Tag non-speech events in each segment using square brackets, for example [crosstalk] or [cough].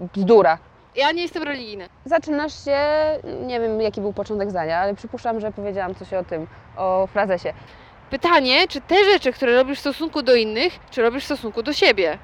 bzdura. Ja nie jestem religijna. Zaczynasz się, nie wiem jaki był początek zdania, ale przypuszczam, że powiedziałam coś o tym, o frazesie. Pytanie, czy te rzeczy, które robisz w stosunku do innych, czy robisz w stosunku do siebie?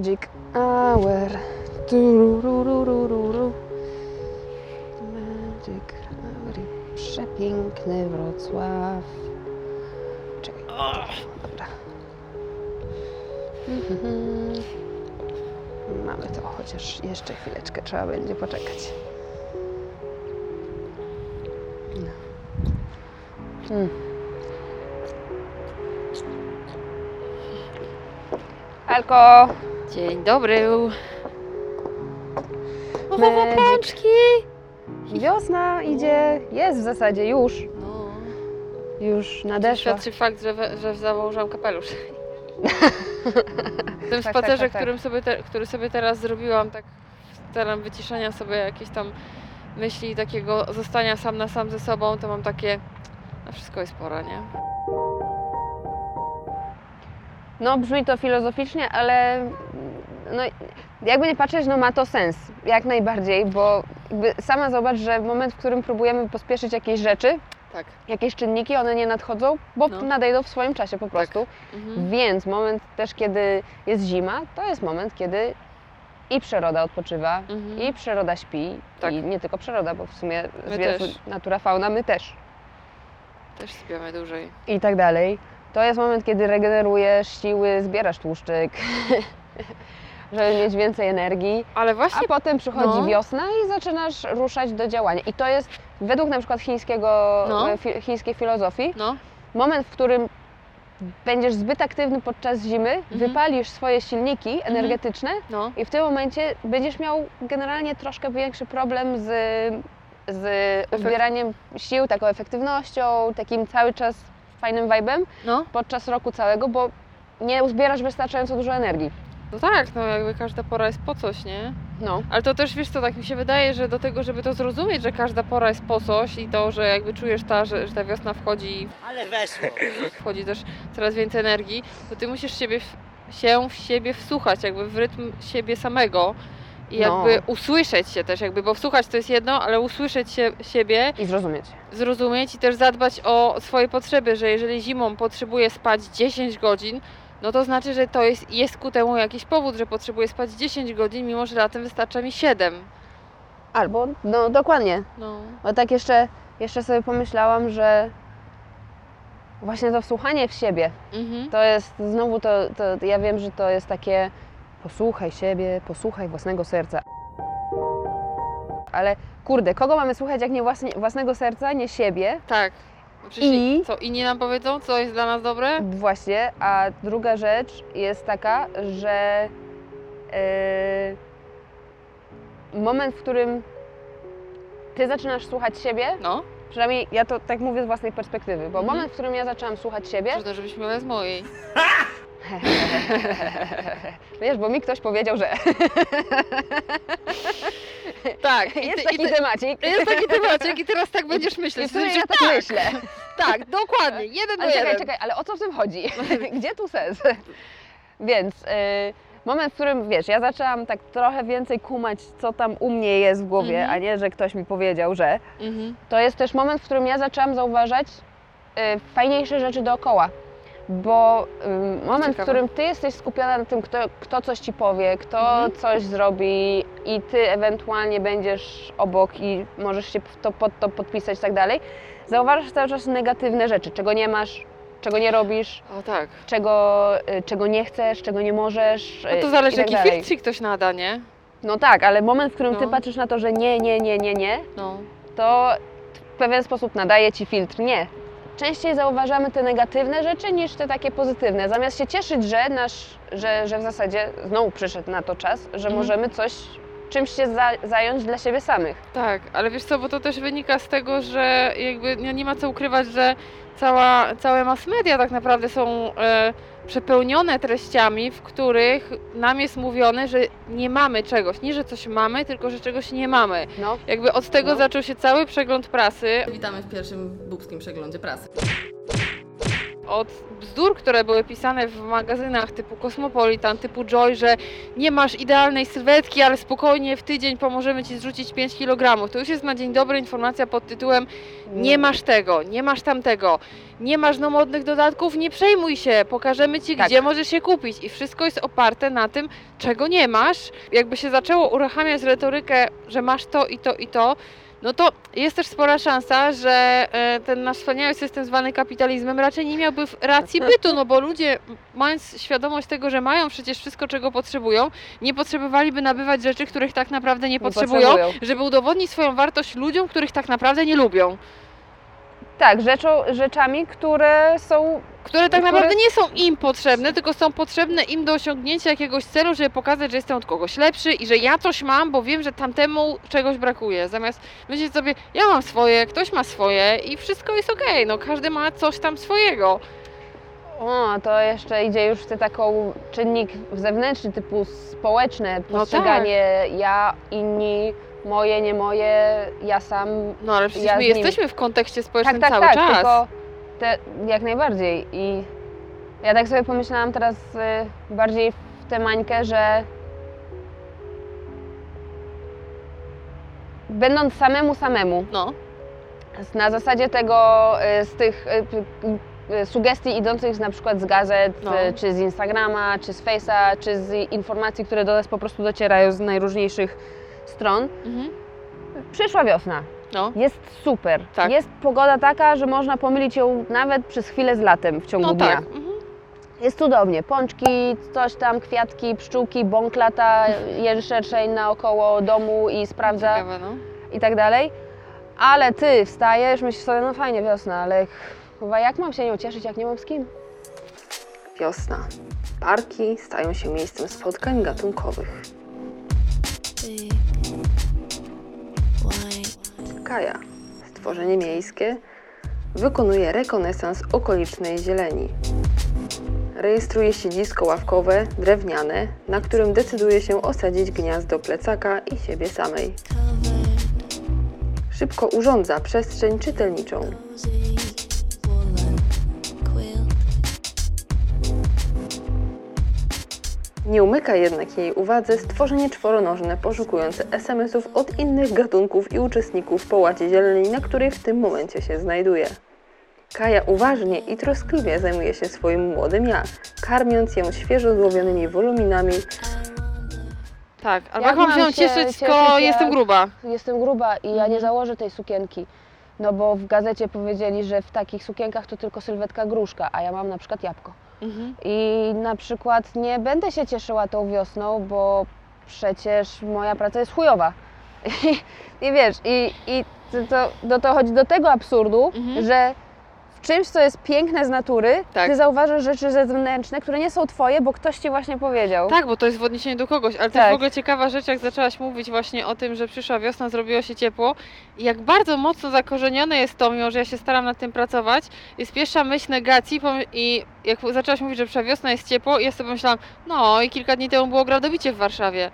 Magic hour. Magic hour. Przepiękny Wrocław. Czekaj. Dobra. Mhm. Mamy to, chociaż jeszcze chwileczkę trzeba będzie poczekać. No. Mm. Alko! Dzień dobry. O, Magic. paczki. Wiosna idzie, jest w zasadzie już, No. już nadeszła. Świadczy fakt, że, we, że założyłam kapelusz. W [laughs] tym Tak, spacerze, tak, tak, tak. Którym sobie te, który sobie teraz zrobiłam, tak celem wyciszenia sobie jakieś tam myśli, takiego zostania sam na sam ze sobą, to mam takie, na wszystko jest pora, nie? No brzmi to filozoficznie, ale no, jakby nie patrzeć, no ma to sens, jak najbardziej, bo sama zobacz, że moment, w którym próbujemy pospieszyć jakieś rzeczy, Tak. jakieś czynniki, one nie nadchodzą, bo No. nadejdą w swoim czasie po prostu. Mhm. Więc moment też, kiedy jest zima, to jest moment, kiedy i przyroda odpoczywa, Mhm. i przyroda śpi, Tak. i nie tylko przyroda, bo w sumie zwierzę, natura, fauna, my też. Też śpiamy dłużej. i tak dalej. To jest moment, kiedy regenerujesz siły, zbierasz tłuszczyk, [laughs] żeby mieć więcej energii, Ale a właśnie, potem przychodzi no. wiosna i zaczynasz ruszać do działania. I to jest według na przykład chińskiego, No. e, fi, chińskiej filozofii, no, moment, w którym będziesz zbyt aktywny podczas zimy, Mhm. wypalisz swoje silniki energetyczne no, i w tym momencie będziesz miał generalnie troszkę większy problem z, z uzbieraniem sił, taką efektywnością, takim cały czas fajnym vibem no. podczas roku całego, bo nie uzbierasz wystarczająco dużo energii. No tak, no jakby każda pora jest po coś, nie? No. Ale to też, wiesz co, tak mi się wydaje, że do tego, żeby to zrozumieć, że każda pora jest po coś i to, że jakby czujesz ta, że, że ta wiosna wchodzi, Ale weszło. wchodzi też coraz więcej energii, to ty musisz siebie, w- się w siebie wsłuchać, jakby w rytm siebie samego i No. jakby usłyszeć się też, jakby, bo wsłuchać to jest jedno, ale usłyszeć się, siebie, I zrozumieć. zrozumieć i też zadbać o swoje potrzeby, że jeżeli zimą potrzebuję spać 10 godzin, no to znaczy, że to jest, jest ku temu jakiś powód, że potrzebuję spać 10 godzin, mimo że latem wystarcza mi 7. Albo, no dokładnie. No. Bo tak jeszcze, jeszcze sobie pomyślałam, że właśnie to wsłuchanie w siebie, Mhm. to jest znowu to, to ja wiem, że to jest takie posłuchaj siebie, posłuchaj własnego serca. Ale kurde, kogo mamy słuchać jak nie własnie, własnego serca, nie siebie? Tak. Przecież I- co, inni nam powiedzą, co jest dla nas dobre? Właśnie, a druga rzecz jest taka, że yy, moment, w którym ty zaczynasz słuchać siebie, No, przynajmniej ja to tak mówię z własnej perspektywy, bo Mhm. moment, w którym ja zaczęłam słuchać siebie, trudno, żebyś miała z mojej. [laughs] [laughs] wiesz, bo mi ktoś powiedział, że [laughs] Tak, i jest ty, taki i ty, temacik. jest taki temacik i teraz tak [laughs] będziesz I myśleć. w sumie ja tak tak, myślę. tak, dokładnie, jeden do Ale czekaj, jeden. czekaj, ale o co w tym chodzi? Gdzie tu sens? Więc y, moment, w którym, wiesz, ja zaczęłam tak trochę więcej kumać, co tam u mnie jest w głowie, Mhm. a nie, że ktoś mi powiedział, że Mhm. to jest też moment, w którym ja zaczęłam zauważać y, fajniejsze rzeczy dookoła. Bo y, moment, w Ciekawe. którym ty jesteś skupiona na tym, kto, kto coś ci powie, kto Mhm. coś zrobi i ty ewentualnie będziesz obok i możesz się w to, pod to podpisać i tak dalej, zauważasz cały czas negatywne rzeczy, czego nie masz, czego nie robisz, O tak. czego, y, czego nie chcesz, czego nie możesz. No y, to zależy, tak jaki filtr ktoś nada, nie? No tak, ale moment, w którym ty No. patrzysz na to, że nie, nie, nie, nie, nie, No. to w pewien sposób nadaje ci filtr. Nie. Częściej zauważamy te negatywne rzeczy niż te takie pozytywne. Zamiast się cieszyć, że nasz, że, że w zasadzie znowu przyszedł na to czas, że Mhm. możemy coś, czymś się za, zająć dla siebie samych. Tak, ale wiesz co, bo to też wynika z tego, że jakby nie, nie ma co ukrywać, że cała, całe mass media tak naprawdę są e, przepełnione treściami, w których nam jest mówione, że nie mamy czegoś. Nie, że coś mamy, tylko że czegoś nie mamy. No. Jakby od tego No. zaczął się cały przegląd prasy, Witamy w pierwszym bubskim przeglądzie prasy. Od bzdur, które były pisane w magazynach typu Cosmopolitan, typu Joy, że nie masz idealnej sylwetki, ale spokojnie w tydzień pomożemy Ci zrzucić 5 kg. To już jest na dzień dobry informacja pod tytułem nie masz tego, nie masz tamtego, nie masz no modnych dodatków, nie przejmuj się, pokażemy Ci, Tak. gdzie możesz się kupić. I wszystko jest oparte na tym, czego nie masz. Jakby się zaczęło uruchamiać retorykę, że masz to i to i to, no to jest też spora szansa, że e, ten nasz wspaniały system zwany kapitalizmem raczej nie miałby racji [laughs] bytu, no bo ludzie mając świadomość tego, że mają przecież wszystko, czego potrzebują, nie potrzebowaliby nabywać rzeczy, których tak naprawdę nie, potrzebują, potrzebują. żeby udowodnić swoją wartość ludziom, których tak naprawdę nie lubią. Tak, rzeczą, rzeczami, które są Które tak Które- naprawdę nie są im potrzebne, tylko są potrzebne im do osiągnięcia jakiegoś celu, żeby pokazać, że jestem od kogoś lepszy i że ja coś mam, bo wiem, że tamtemu czegoś brakuje. Zamiast myśleć sobie, ja mam swoje, ktoś ma swoje i wszystko jest okej, no każdy ma coś tam swojego. O, to jeszcze idzie już w tę taką czynnik zewnętrzny, typu społeczne, No postrzeganie ja, inni, moje, nie moje, ja sam. No ale przecież Ja my jesteśmy w kontekście społecznym tak, tak, cały tak, czas. tylko te, jak najbardziej. I ja tak sobie pomyślałam teraz y, bardziej w tę mańkę, że będąc samemu samemu, No, na zasadzie tego, y, z tych y, p- y, sugestii idących z, na przykład z gazet, No. y, czy z Instagrama, czy z Face'a, czy z informacji, które do nas po prostu docierają z najróżniejszych stron, mhm. przyszła wiosna. no, Jest super. Tak. Jest pogoda taka, że można pomylić ją nawet przez chwilę z latem w ciągu no dnia. tak. Mhm. Jest cudownie. Pączki, coś tam, kwiatki, pszczółki, bąk lata, jeży szerszeń naokoło domu i sprawdza Ciekawe, no. i tak dalej. Ale ty wstajesz, myślisz sobie, no fajnie wiosna, ale chyba jak mam się nią cieszyć, jak nie mam z kim? Wiosna. Parki stają się miejscem spotkań gatunkowych. white. Kaja, stworzenie miejskie, wykonuje rekonesans okolicznej zieleni. Rejestruje siedzisko ławkowe, drewniane, na którym decyduje się osadzić gniazdo plecaka i siebie samej. Szybko urządza przestrzeń czytelniczą. Nie umyka jednak jej uwadze stworzenie czworonożne poszukujące SMS-ów od innych gatunków i uczestników połaci zieleni, na której w tym momencie się znajduje. Kaja uważnie i troskliwie zajmuje się swoim młodym ja, karmiąc ją świeżo złowionymi woluminami. Tak, albo Jak jak mam się cieszyć, skoro jak- jestem gruba. Jestem gruba i ja nie założę tej sukienki. No bo w gazecie powiedzieli, że w takich sukienkach to tylko sylwetka gruszka, a ja mam na przykład jabłko. Mhm. I na przykład nie będę się cieszyła tą wiosną, bo przecież moja praca jest chujowa. [laughs] I, i wiesz, i, i to, to, do, to chodzi do tego absurdu, Mhm. że w czymś, co jest piękne z natury, Tak. ty zauważasz rzeczy zewnętrzne, które nie są twoje, bo ktoś ci właśnie powiedział. Tak, bo to jest w odniesieniu do kogoś, ale to Tak. jest w ogóle ciekawa rzecz, jak zaczęłaś mówić właśnie o tym, że przyszła wiosna, zrobiło się ciepło i jak bardzo mocno zakorzenione jest to, mimo że ja się staram nad tym pracować, jest pierwsza myśl negacji i jak zaczęłaś mówić, że przyszła wiosna, jest ciepło i ja sobie myślałam, no i kilka dni temu było gradobicie w Warszawie.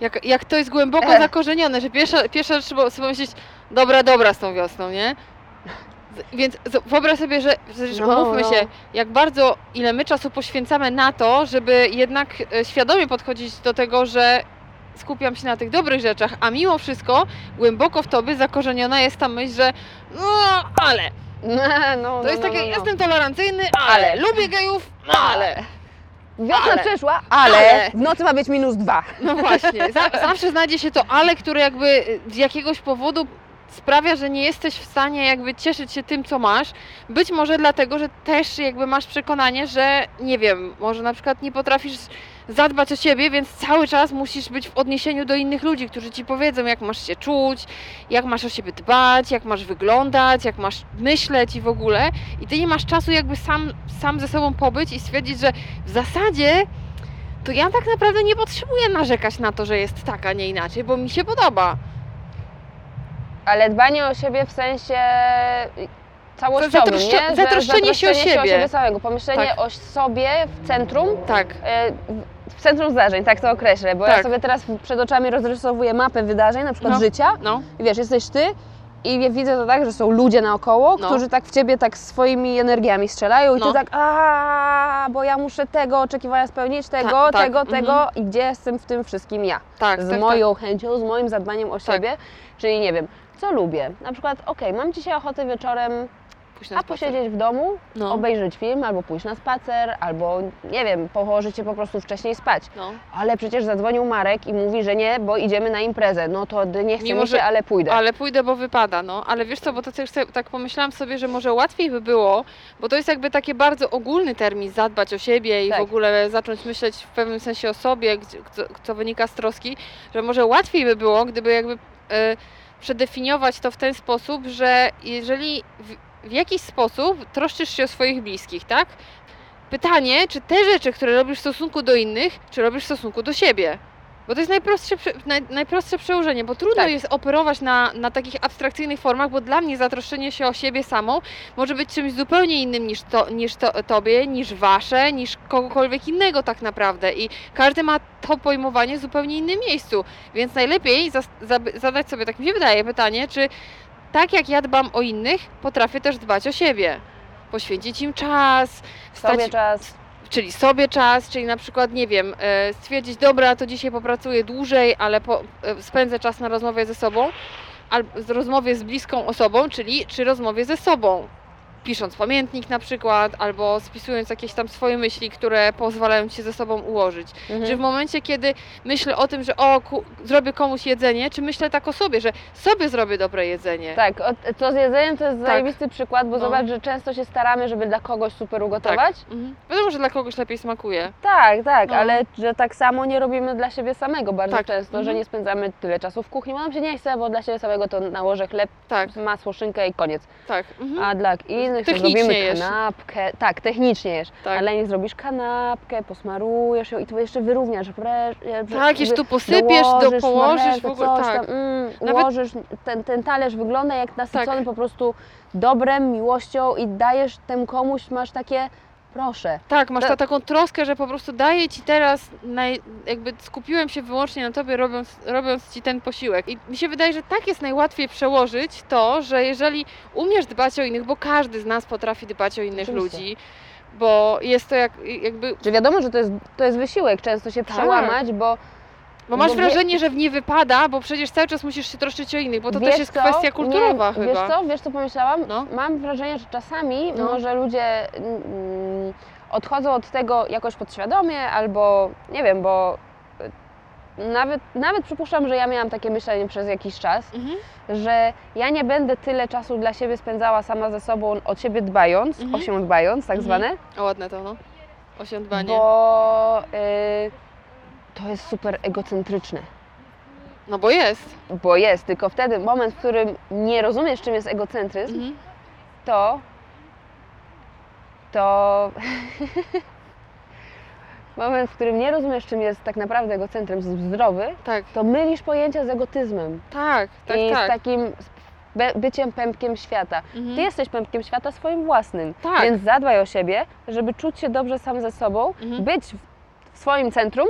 Jak, jak to jest głęboko Ech. zakorzenione, że pierwsza, pierwsza rzecz trzeba sobie myśleć, dobra, dobra z tą wiosną, nie? Więc z- wyobraź sobie, że, że No, umówmy no. się, jak bardzo, ile my czasu poświęcamy na to, żeby jednak e, świadomie podchodzić do tego, że skupiam się na tych dobrych rzeczach, a mimo wszystko głęboko w tobie zakorzeniona jest ta myśl, że no ale, [laughs] No, no, to jest no, takie, no, jestem tolerancyjny, ale, lubię gejów, ale. Wiosna ale. przyszła, ale, Ale. w nocy ma być minus dwa. No właśnie, za, [laughs] zawsze znajdzie się to ale, które jakby z jakiegoś powodu sprawia, że nie jesteś w stanie jakby cieszyć się tym, co masz. Być może dlatego, że też jakby masz przekonanie, że nie wiem, może na przykład nie potrafisz zadbać o siebie, więc cały czas musisz być w odniesieniu do innych ludzi, którzy ci powiedzą, jak masz się czuć, jak masz o siebie dbać, jak masz wyglądać, jak masz myśleć i w ogóle. I ty nie masz czasu jakby sam, sam ze sobą pobyć i stwierdzić, że w zasadzie to ja tak naprawdę nie potrzebuję narzekać na to, że jest tak, a nie inaczej, bo mi się podoba. Ale dbanie o siebie w sensie całościowym, Zatroszczo- nie? Że zatroszczenie się o zatroszczenie siebie. samego, pomyślenie Tak. o sobie w centrum, Tak, e, w centrum zdarzeń, tak to określę, bo ja Tak. sobie teraz przed oczami rozrysowuję mapę wydarzeń, na przykład No. życia no, i wiesz, jesteś ty i widzę to tak, że są ludzie naokoło, No. którzy tak w ciebie tak swoimi energiami strzelają i No. ty tak a bo ja muszę tego oczekiwania spełnić, tego, tak, tego, mhm. tego i gdzie jestem w tym wszystkim ja? tak, z tak, moją chęcią, z moim zadbaniem o Tak. siebie, czyli nie wiem, co lubię. Na przykład, okej, mam dzisiaj ochotę wieczorem tak. Pójść na a spacer. posiedzieć w domu, No. obejrzeć film, albo pójść na spacer, albo nie wiem, położyć się po prostu wcześniej spać. No. Ale przecież zadzwonił Marek i mówi, że nie, bo idziemy na imprezę. No to nie Mimo, mi się, że- ale pójdę. Ale pójdę, bo wypada, no. Ale wiesz co, bo to też sobie, tak pomyślałam sobie, że może łatwiej by było, bo to jest jakby taki bardzo ogólny termin, zadbać o siebie i Tak. w ogóle zacząć myśleć w pewnym sensie o sobie, gdzie, co, co wynika z troski, że może łatwiej by było, gdyby jakby e, przedefiniować to w ten sposób, że jeżeli w, w jakiś sposób troszczysz się o swoich bliskich, tak? Pytanie, czy te rzeczy, które robisz w stosunku do innych, czy robisz w stosunku do siebie? Bo to jest najprostsze, naj, najprostsze przełożenie, bo trudno Tak. jest operować na, na takich abstrakcyjnych formach, bo dla mnie zatroszczenie się o siebie samą może być czymś zupełnie innym niż, to, niż to, tobie, niż wasze, niż kogokolwiek innego tak naprawdę. I każdy ma to pojmowanie w zupełnie innym miejscu. Więc najlepiej zas- zab- zadać sobie, tak mi się wydaje, pytanie, czy tak jak ja dbam o innych, potrafię też dbać o siebie. Poświęcić im czas, wstać Sobie czas. czyli sobie czas, czyli na przykład, nie wiem, e, stwierdzić, dobra, to dzisiaj popracuję dłużej, ale po, e, spędzę czas na rozmowie ze sobą, albo rozmowie z bliską osobą, czyli czy rozmowie ze sobą. Pisząc pamiętnik na przykład, albo spisując jakieś tam swoje myśli, które pozwalają ci się ze sobą ułożyć. Mhm. Czy w momencie, kiedy myślę o tym, że o, ku, zrobię komuś jedzenie, czy myślę tak o sobie, że sobie zrobię dobre jedzenie. Tak, o- to z jedzeniem to jest Tak. zajebisty przykład, bo No. zobacz, że często się staramy, żeby dla kogoś super ugotować. Mhm. Wiadomo, że dla kogoś lepiej smakuje. Tak, tak, No. ale że tak samo nie robimy dla siebie samego bardzo Tak. często, że Mhm. nie spędzamy tyle czasu w kuchni, bo nam się nie chce, bo dla siebie samego to nałożę chleb, Tak, masło, szynkę i koniec. tak. Mhm. A dla innych to Technicznie zrobimy jesz. kanapkę, tak, technicznie jesz, Tak. ale nie zrobisz kanapkę, posmarujesz ją i tu jeszcze wyrówniasz, Tak, jeszcze tu posypiesz, do, dołożysz położysz w ogóle. coś Tak. tam, mm, Nawet- ułożysz, ten, ten talerz wygląda jak nasycony po prostu dobrem, miłością i dajesz temu komuś, masz takie, proszę, Tak, masz ta, taką troskę, że po prostu daję ci teraz, naj, jakby skupiłem się wyłącznie na tobie, robiąc, robiąc ci ten posiłek. I mi się wydaje, że tak jest najłatwiej przełożyć to, że jeżeli umiesz dbać o innych, bo każdy z nas potrafi dbać o innych Oczywiście. ludzi, bo jest to jak, jakby, Czy wiadomo, że to jest, to jest wysiłek, często się Tak. przełamać, bo bo masz Bo wie- wrażenie, że w nie wypada, bo przecież cały czas musisz się troszczyć o innych, bo to wiesz też jest co? kwestia kulturowa nie, chyba. Wiesz co, wiesz co pomyślałam? No. Mam wrażenie, że czasami No. może ludzie mm, odchodzą od tego jakoś podświadomie albo nie wiem, bo y, nawet, nawet przypuszczam, że ja miałam takie myślenie przez jakiś czas, Mhm. że ja nie będę tyle czasu dla siebie spędzała sama ze sobą, o siebie dbając, Mhm. o się dbając, tak Mhm. zwane, O, ładne to, no. Osiądbanie. bo y, to jest super egocentryczne. No bo jest. Bo jest, tylko wtedy moment, w którym nie rozumiesz, czym jest egocentryzm, Mhm. to to [laughs] moment, w którym nie rozumiesz, czym jest tak naprawdę egocentryzm zdrowy, Tak, to mylisz pojęcia z egotyzmem tak, tak, i tak. z takim byciem pępkiem świata. Mhm. Ty jesteś pępkiem świata swoim własnym, Tak. więc zadbaj o siebie, żeby czuć się dobrze sam ze sobą, Mhm. być w swoim centrum,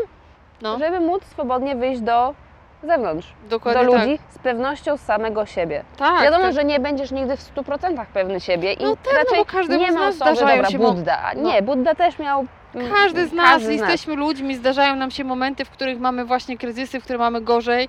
No. żeby móc swobodnie wyjść do zewnątrz, Dokładnie do tak. ludzi z pewnością samego siebie. Tak, Wiadomo, tak. że nie będziesz nigdy w 100% pewny siebie i No tak, no raczej bo każdemu nie ma osoby, dobra, się Budda. no. Nie, Budda też miał... Każdy z nas każdy z nas. jesteśmy ludźmi, zdarzają nam się momenty, w których mamy właśnie kryzysy, w których mamy gorzej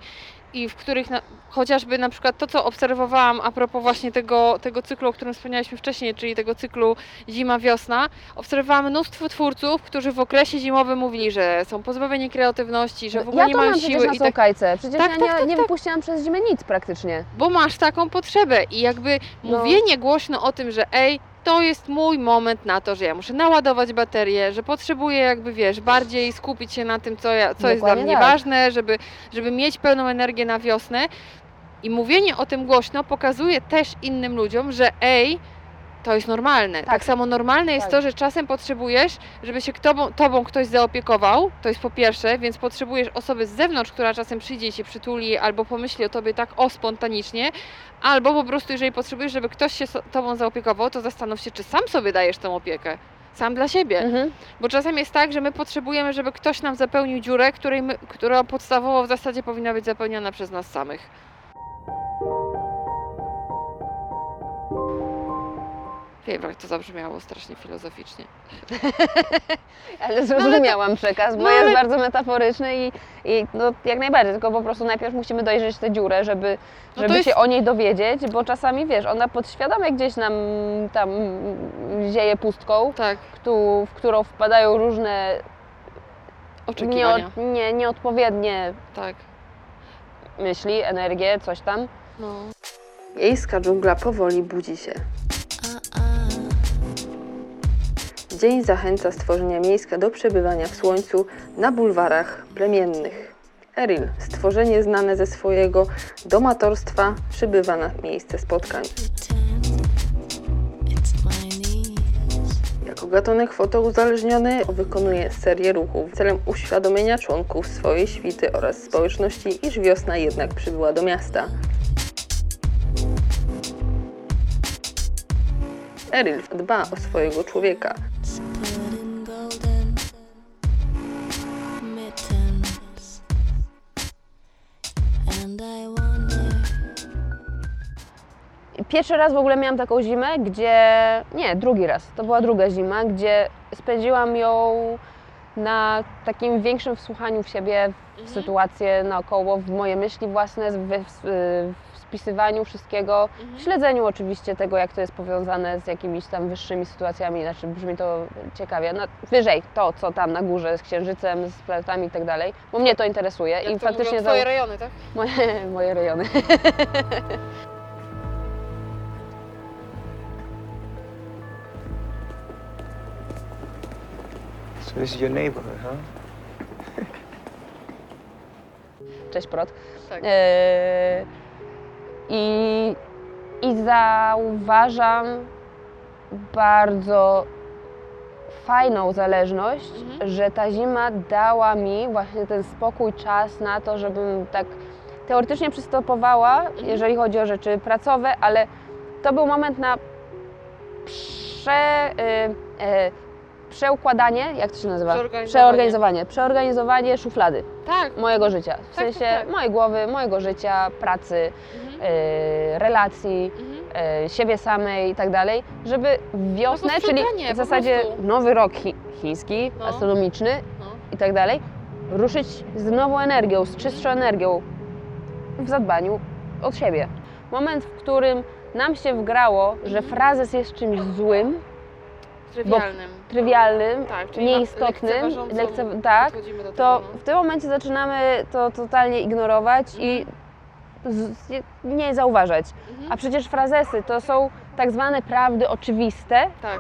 i w których na, chociażby na przykład to, co obserwowałam a propos właśnie tego, tego cyklu, o którym wspomnialiśmy wcześniej, czyli tego cyklu zima-wiosna, obserwowałam mnóstwo twórców, którzy w okresie zimowym mówili, że są pozbawieni kreatywności, że w ogóle ja nie to mają mam przecież siły na tak. Przecież Tak, ja tak, nie, tak, nie tak. wypuściłam przez zimę nic praktycznie. bo masz taką potrzebę i jakby No. mówienie głośno o tym, że ej, to jest mój moment na to, że ja muszę naładować baterię, że potrzebuję jakby, wiesz, bardziej skupić się na tym, co, ja, co jest dla mnie tak. ważne, żeby, żeby mieć pełną energię na wiosnę. I mówienie o tym głośno pokazuje też innym ludziom, że ej, to jest normalne. Tak, Tak. samo normalne jest Tak. to, że czasem potrzebujesz, żeby się tobą, tobą ktoś zaopiekował, to jest po pierwsze, więc potrzebujesz osoby z zewnątrz, która czasem przyjdzie i się przytuli albo pomyśli o tobie tak o spontanicznie, albo po prostu jeżeli potrzebujesz, żeby ktoś się so- tobą zaopiekował, to zastanów się, czy sam sobie dajesz tę opiekę. Sam dla siebie. Mhm. Bo czasem jest tak, że my potrzebujemy, żeby ktoś nam zapełnił dziurę, której my, która podstawowo w zasadzie powinna być zapełniona przez nas samych. Jak to zabrzmiało strasznie filozoficznie. [laughs] Ale zrozumiałam przekaz, bo no jest ale- bardzo metaforyczny i, i no, jak najbardziej, tylko po prostu najpierw musimy dojrzeć tę dziurę, żeby, No żeby jest- się o niej dowiedzieć, bo czasami wiesz, ona podświadomie gdzieś nam tam zieje pustką, Tak, któ- w którą wpadają różne oczekiwania. nie, nie, nieodpowiednie Tak. myśli, energie, coś tam. No. Miejska dżungla powoli budzi się. Dzień zachęca stworzenia miejska do przebywania w słońcu na bulwarach plemiennych. Eril, stworzenie znane ze swojego domatorstwa, przybywa na miejsce spotkań. Jako gatunek fotouzależniony wykonuje serię ruchów celem uświadomienia członków swojej świty oraz społeczności, iż wiosna jednak przybyła do miasta. Eril dba o swojego człowieka. Pierwszy raz w ogóle miałam taką zimę, gdzie. Nie, drugi raz. To była druga zima, gdzie spędziłam ją na takim większym wsłuchaniu w siebie, w sytuację naokoło, w moje myśli własne, w, w, w spisywaniu wszystkiego, w śledzeniu oczywiście tego, jak to jest powiązane z jakimiś tam wyższymi sytuacjami, znaczy brzmi to ciekawie. No, wyżej to, co tam na górze z księżycem, z planetami i tak dalej, bo mnie to interesuje Jak i to faktycznie twoje rejony, tak? [laughs] moje, moje rejony. [laughs] So this is your neighborhood, huh? Cześć Prot. Tak. E, I, I zauważam bardzo fajną zależność, Mhm. że ta zima dała mi właśnie ten spokój, czas na to, żebym tak teoretycznie przystopowała, Mhm. jeżeli chodzi o rzeczy pracowe, ale to był moment na prze, y, y, przeukładanie, jak to się nazywa? Przeorganizowanie. Przeorganizowanie. Przeorganizowanie szuflady Tak. mojego życia. W Tak, sensie tak, tak. mojej głowy, mojego życia, pracy, Mhm. Y, relacji, Mhm. y, siebie samej i tak dalej, żeby wiosnę, czyli posprzątanie, w zasadzie nowy rok chi chiński, No. astronomiczny No. i tak dalej, ruszyć z nową energią, z czystszą energią w zadbaniu o siebie. Moment, w którym nam się wgrało, że Mhm. frazes jest czymś złym, Trywialnym. trywialnym, Tak, czyli nieistotnym, lekce- tak, to tego, no. w tym momencie zaczynamy to totalnie ignorować i z, nie zauważać. Mhm. A przecież frazesy to są tak zwane prawdy oczywiste, Tak.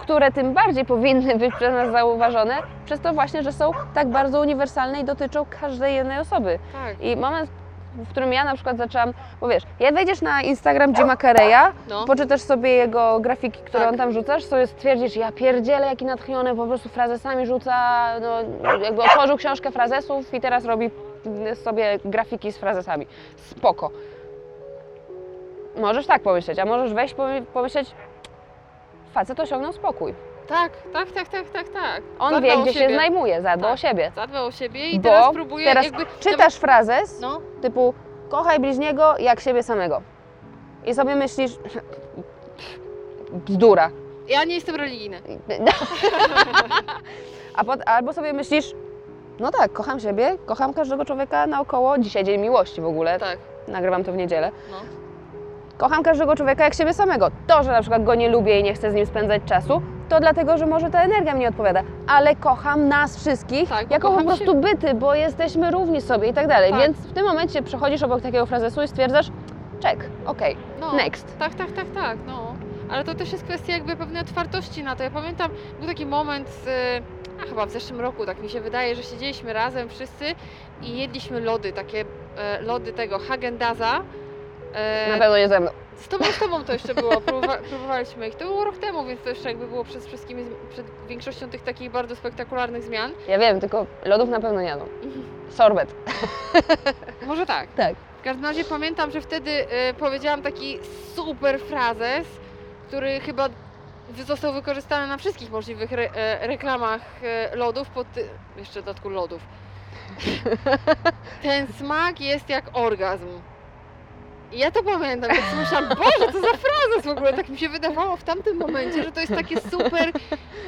które tym bardziej powinny być przez nas zauważone, przez to właśnie, że są tak bardzo uniwersalne i dotyczą każdej jednej osoby. Tak. I moment, w którym ja na przykład zaczęłam, bo wiesz, jak wejdziesz na Instagram Jima Carreya, No. poczytasz sobie jego grafiki, które Tak. on tam rzucasz, sobie stwierdzisz, ja pierdzielę, jaki natchniony, po prostu frazesami rzuca, no jakby otworzył książkę frazesów i teraz robi sobie grafiki z frazesami. Spoko. Możesz tak pomyśleć, a możesz wejść pomy- pomyśleć, facet osiągnął spokój. Tak, tak, tak, tak, tak, tak. On Zadbał wie, gdzie się siebie. znajduje, zadba Tak. o siebie. Zadbał o siebie i Bo teraz próbuje teraz jakby... czytasz frazes No, typu kochaj bliźniego jak siebie samego. I sobie myślisz, bzdura. ja nie jestem religijny. [laughs] A pot, albo sobie myślisz, No tak, kocham siebie, kocham każdego człowieka naokoło. Dzisiaj dzień miłości w ogóle, Tak, nagrywam to w niedzielę. no. Kocham każdego człowieka jak siebie samego. To, że na przykład go nie lubię i nie chcę z nim spędzać czasu, to dlatego, że może ta energia mi nie odpowiada. Ale kocham nas wszystkich Tak, po prostu byty, bo jesteśmy równi sobie i tak dalej. Tak. Więc w tym momencie przechodzisz obok takiego frazesu i stwierdzasz, check, okej, No, next. Tak, tak, tak, tak, no. Ale to też jest kwestia jakby pewnej otwartości na to. Ja pamiętam, był taki moment, a chyba w zeszłym roku, tak mi się wydaje, że siedzieliśmy razem wszyscy i jedliśmy lody, takie e, lody tego Hagendaza. E, Na pewno nie ze mną. z tobą, z tobą to jeszcze było, próbowa, [laughs] próbowaliśmy ich. To było rok temu, więc to jeszcze jakby było przed wszystkimi, przed większością tych takich bardzo spektakularnych zmian. Ja wiem, tylko lodów na pewno nie jadą. [laughs] Sorbet. [laughs] Może tak. Tak. W każdym razie pamiętam, że wtedy e, powiedziałam taki super frazes, który chyba został wykorzystany na wszystkich możliwych re, e, reklamach e, lodów, pod, jeszcze dodatku lodów. [laughs] Ten smak jest jak orgazm. I ja to pamiętam, sobie myślałam, Boże, co za frazes w ogóle, tak mi się wydawało w tamtym momencie, że to jest takie super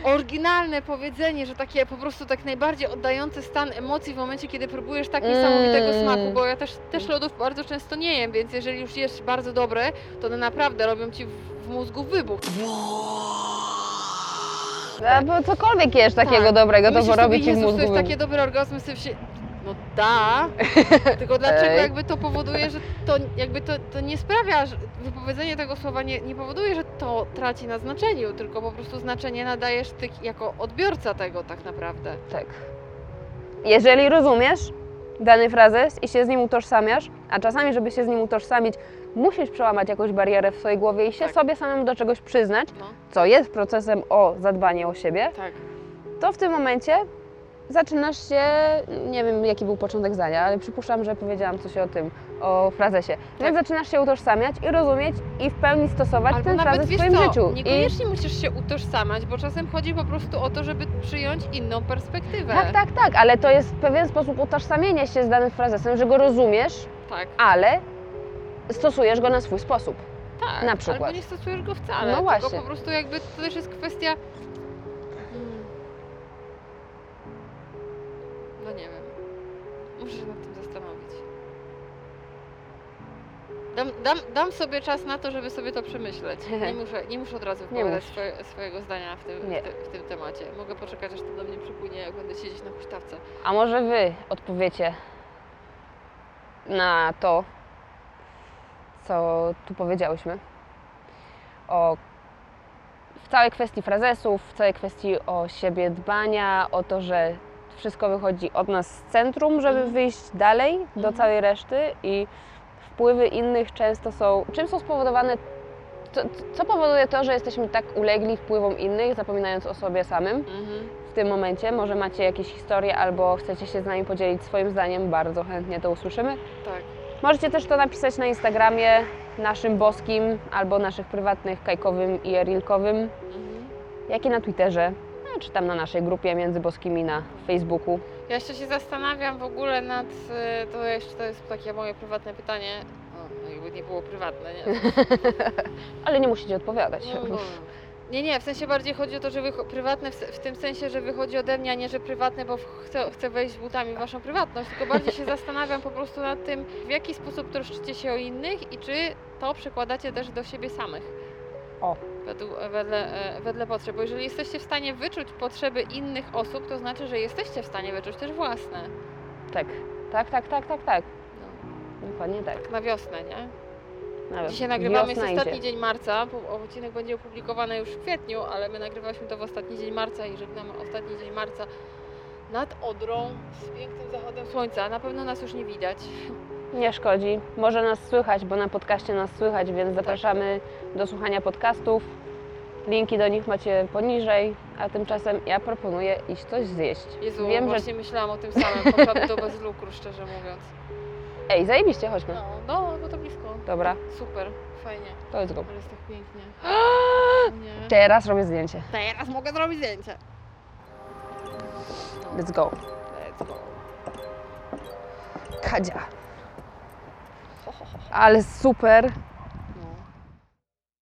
oryginalne powiedzenie, że takie po prostu tak najbardziej oddające stan emocji w momencie, kiedy próbujesz tak niesamowitego Mm. smaku, bo ja też, też lodów bardzo często nie jem, więc jeżeli już jesz bardzo dobre, to one naprawdę robią ci w, w mózgu wybuch. A, bo cokolwiek jesz takiego Tak. dobrego, to Myślisz porobi sobie, ci w Jezus, mózgu to jest takie dobre orgazmy, sobie się... No da, [laughs] tylko dlaczego jakby to powoduje, że to jakby to, to nie sprawia, że wypowiedzenie tego słowa nie, nie powoduje, że to traci na znaczeniu, tylko po prostu znaczenie nadajesz ty jako odbiorca tego tak naprawdę. Tak. Jeżeli rozumiesz dany frazes i się z nim utożsamiasz, a czasami, żeby się z nim utożsamić, musisz przełamać jakąś barierę w swojej głowie i się Tak. sobie samemu do czegoś przyznać, No, co jest procesem o zadbanie o siebie, tak. to w tym momencie zaczynasz się, nie wiem jaki był początek zdania, ale przypuszczam, że powiedziałam coś o tym, o frazesie. Więc zaczynasz się utożsamiać i rozumieć i w pełni stosować Albo ten frazes w swoim co, życiu. I niekoniecznie musisz się utożsamiać, bo czasem chodzi po prostu o to, żeby przyjąć inną perspektywę. tak, tak, tak, ale to jest pewien sposób utożsamienia się z danym frazesem, że go rozumiesz, tak, ale stosujesz go na swój sposób. tak. na przykład. Albo nie stosujesz go wcale, No właśnie. po prostu jakby to też jest kwestia... nie wiem. Muszę się nad tym zastanowić. Dam, dam, dam sobie czas na to, żeby sobie to przemyśleć. [laughs] Nie muszę, nie muszę od razu wypowiadać swoje, swojego zdania w tym, w, te, w tym temacie. Mogę poczekać, aż to do mnie przypłynie, jak będę siedzieć na huśtawce. A może wy odpowiecie na to, co tu powiedziałyśmy o w całej kwestii frazesów, w całej kwestii o siebie dbania, o to, że wszystko wychodzi od nas z centrum, żeby Mhm. wyjść dalej do Mhm. całej reszty i wpływy innych często są, czym są spowodowane, co, co powoduje to, że jesteśmy tak ulegli wpływom innych, zapominając o sobie samym Mhm. w tym momencie. Może macie jakieś historie albo chcecie się z nami podzielić swoim zdaniem, bardzo chętnie to usłyszymy. Tak. Możecie też to napisać na Instagramie naszym boskim albo naszych prywatnych kajkowym i erilkowym, Mhm. jak i na Twitterze, czy tam na naszej grupie między boskimi na Facebooku. Ja jeszcze się zastanawiam w ogóle nad, e, to jeszcze to jest takie moje prywatne pytanie, o, jakby nie było prywatne, nie? [laughs] Ale nie musicie odpowiadać. No, no. Nie, nie, w sensie bardziej chodzi o to, że prywatne w, w tym sensie, że wychodzi ode mnie, a nie, że prywatne, bo chcę, chcę wejść butami w waszą prywatność, tylko bardziej się [laughs] zastanawiam po prostu nad tym, w jaki sposób troszczycie się o innych i czy to przekładacie też do siebie samych. O. Według, wedle, e, wedle potrzeb, bo jeżeli jesteście w stanie wyczuć potrzeby innych osób, to znaczy, że jesteście w stanie wyczuć też własne. Tak, tak, tak, tak, tak, tak. No, Dokładnie tak. na wiosnę, nie? Nawet Dzisiaj nagrywamy, jest ostatni dzień marca, bo odcinek będzie opublikowany już w kwietniu, ale my nagrywaliśmy to w ostatni dzień marca i żegnamy ostatni dzień marca nad Odrą z pięknym zachodem słońca. Na pewno nas już nie widać. Nie szkodzi. Może nas słychać, bo na podcaście nas słychać, więc zapraszamy do słuchania podcastów. Linki do nich macie poniżej, a tymczasem ja proponuję iść coś zjeść. Jezu, Wiem, że... właśnie myślałam o tym samym, poszłabym do bez lukru, szczerze mówiąc. Ej, zajebiście, chodźmy. No, no, no to blisko. Dobra, Super, fajnie, to let's go. ale jest tak pięknie. [gasps] Nie. Teraz robię zdjęcie. Teraz mogę zrobić zdjęcie. Let's go. Let's go. Kadzia. Ale super,